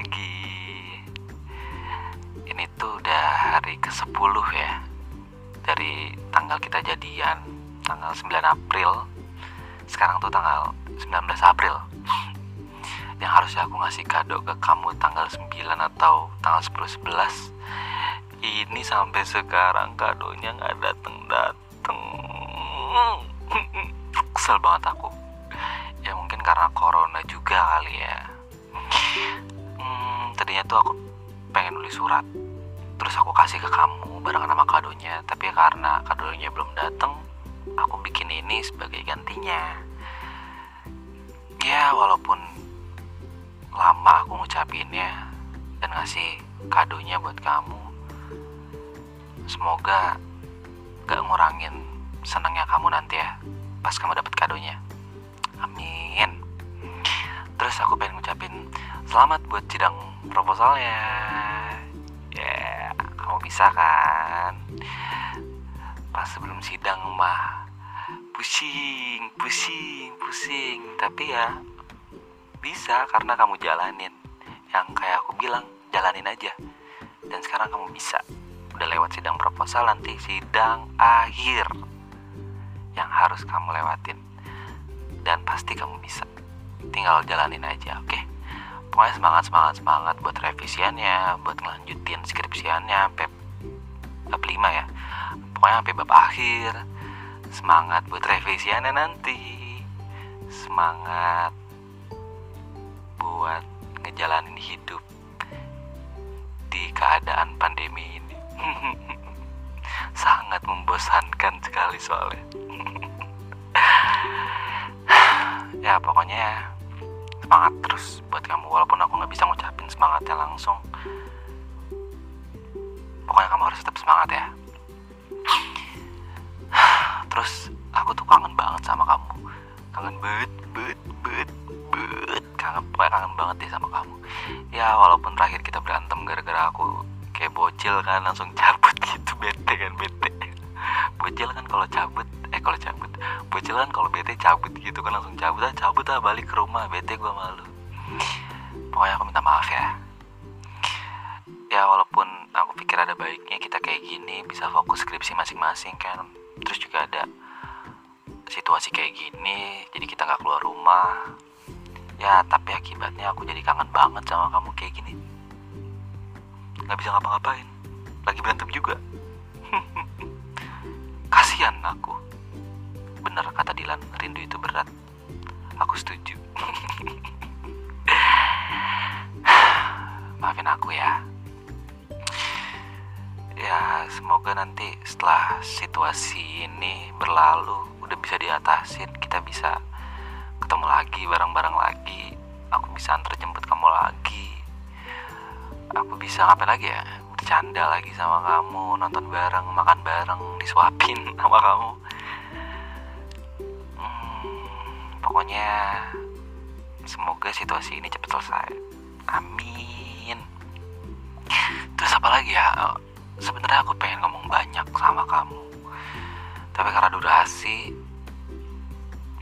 lagi. Ini tuh udah hari ke-10 ya. Dari tanggal kita jadian, tanggal 9 April. Sekarang tuh tanggal 19 April. Yang harusnya aku ngasih kado ke kamu tanggal 9 atau tanggal 10 11. Ini sampai sekarang kadonya nggak dateng-dateng. Kesel banget aku. Ya mungkin karena corona juga kali ya. Tadinya tuh aku pengen nulis surat. Terus aku kasih ke kamu barengan sama kadonya. Tapi karena kadonya belum dateng, aku bikin ini sebagai gantinya. Ya walaupun lama aku ngucapinnya dan ngasih kadonya buat kamu. Semoga gak ngurangin senangnya kamu nanti ya pas kamu dapet kadonya. Amin. Aku pengen ngucapin selamat buat sidang proposalnya. Ya, kamu bisa kan? Pas sebelum sidang mah pusing, pusing, pusing. Tapi ya bisa karena kamu jalanin. Yang kayak aku bilang, jalanin aja. Dan sekarang kamu bisa. Udah lewat sidang proposal nanti sidang akhir yang harus kamu lewatin. Dan pasti kamu bisa. Tinggal jalanin aja, oke? Pokoknya semangat, semangat, semangat buat revisiannya, buat ngelanjutin skripsiannya sampai bab 5 ya. Pokoknya sampai bab akhir. Semangat buat revisiannya nanti. Semangat buat ngejalanin hidup di keadaan pandemi ini. Sangat membosankan sekali soalnya. ya pokoknya semangat terus buat kamu walaupun aku nggak bisa ngucapin semangatnya langsung. Pokoknya kamu harus tetap semangat ya. Terus aku tuh kangen banget sama kamu. Kangen banget, banget, banget, banget. Kangen, pokoknya kangen banget deh sama kamu. Ya walaupun terakhir kita berantem gara-gara aku kayak bocil kan langsung cabut gitu bete kan bete. Bocil kan kalau cabut, eh kalau cabut, bocil kan kalau bete cabut gitu kan langsung cabut. Ah cabut ah balik ke rumah. Bete gua malu. Pokoknya aku minta maaf ya. Ya walaupun aku pikir ada baiknya kita kayak gini bisa fokus skripsi masing-masing kan. Terus juga ada situasi kayak gini jadi kita nggak keluar rumah. Ya tapi akibatnya aku jadi kangen banget sama kamu kayak gini. Nggak bisa ngapa-ngapain. Lagi berantem juga kasihan aku. Bener kata Dilan rindu itu berat. Aku setuju. Maafin aku ya. Ya semoga nanti setelah situasi ini berlalu udah bisa diatasin kita bisa ketemu lagi bareng-bareng lagi. Aku bisa antar jemput kamu lagi. Aku bisa ngapain lagi ya bercanda lagi sama kamu nonton bareng makan bareng disuapin sama kamu. Hmm, pokoknya semoga situasi ini cepat selesai. Amin. Terus apa lagi ya? Sebenarnya aku pengen ngomong banyak sama kamu. Tapi karena durasi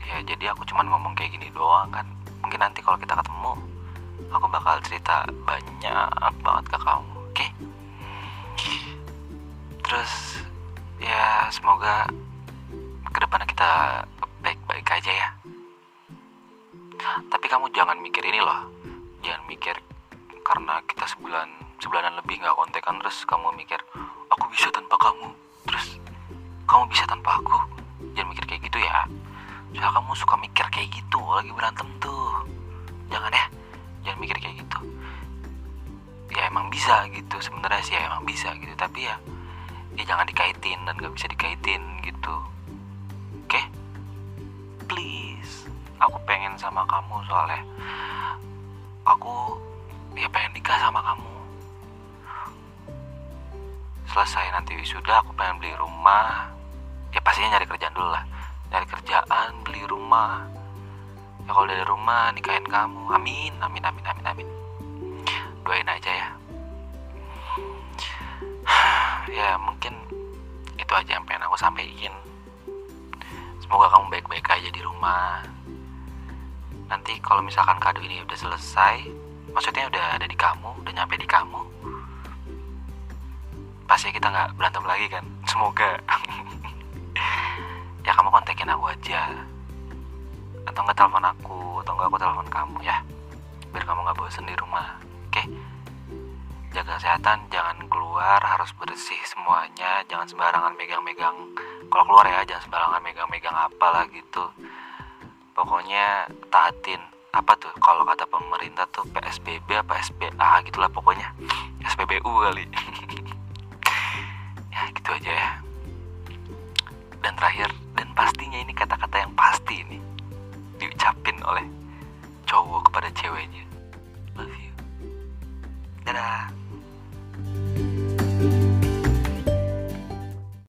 ya jadi aku cuman ngomong kayak gini doang kan. Mungkin nanti kalau kita ketemu aku bakal cerita banyak banget ke kamu terus ya semoga ke depannya kita baik-baik aja ya. Tapi kamu jangan mikir ini loh. Jangan mikir karena kita sebulan sebulanan lebih nggak kontekan terus kamu mikir aku bisa tanpa kamu. Terus kamu bisa tanpa aku. Jangan mikir kayak gitu ya. Soalnya kamu suka mikir kayak gitu lagi berantem tuh. Jangan ya jangan mikir kayak gitu. Ya emang bisa gitu sebenarnya sih ya emang bisa gitu. Tapi ya ya jangan dikaitin dan nggak bisa dikaitin gitu. Oke? Please. Aku pengen sama kamu soalnya. Aku ya pengen nikah sama kamu. Selesai nanti wisuda aku pengen beli rumah. Ya pastinya nyari kerjaan dulu lah. Nyari kerjaan beli rumah. Ya kalau dari rumah nikahin kamu. Amin amin amin amin amin. Doain aja ya ya mungkin itu aja yang pengen aku sampaikan. Semoga kamu baik-baik aja di rumah. Nanti kalau misalkan kado ini udah selesai maksudnya udah ada di kamu udah nyampe di kamu pasti kita nggak berantem lagi kan? Semoga. Ya kamu kontakin aku aja. Atau nggak telepon aku atau nggak aku telepon kamu ya. Biar kamu nggak bosan di rumah oke jaga kesehatan jangan keluar harus bersih semuanya jangan sembarangan megang-megang. Kalau keluar ya jangan sembarangan megang-megang apa lah gitu. Pokoknya taatin apa tuh kalau kata pemerintah tuh PSBB apa SBA gitulah pokoknya. SPBU kali. Ya gitu aja ya. Dan terakhir dan pastinya ini kata-kata yang pasti ini diucapin oleh cowok kepada ceweknya. Love you. Dadah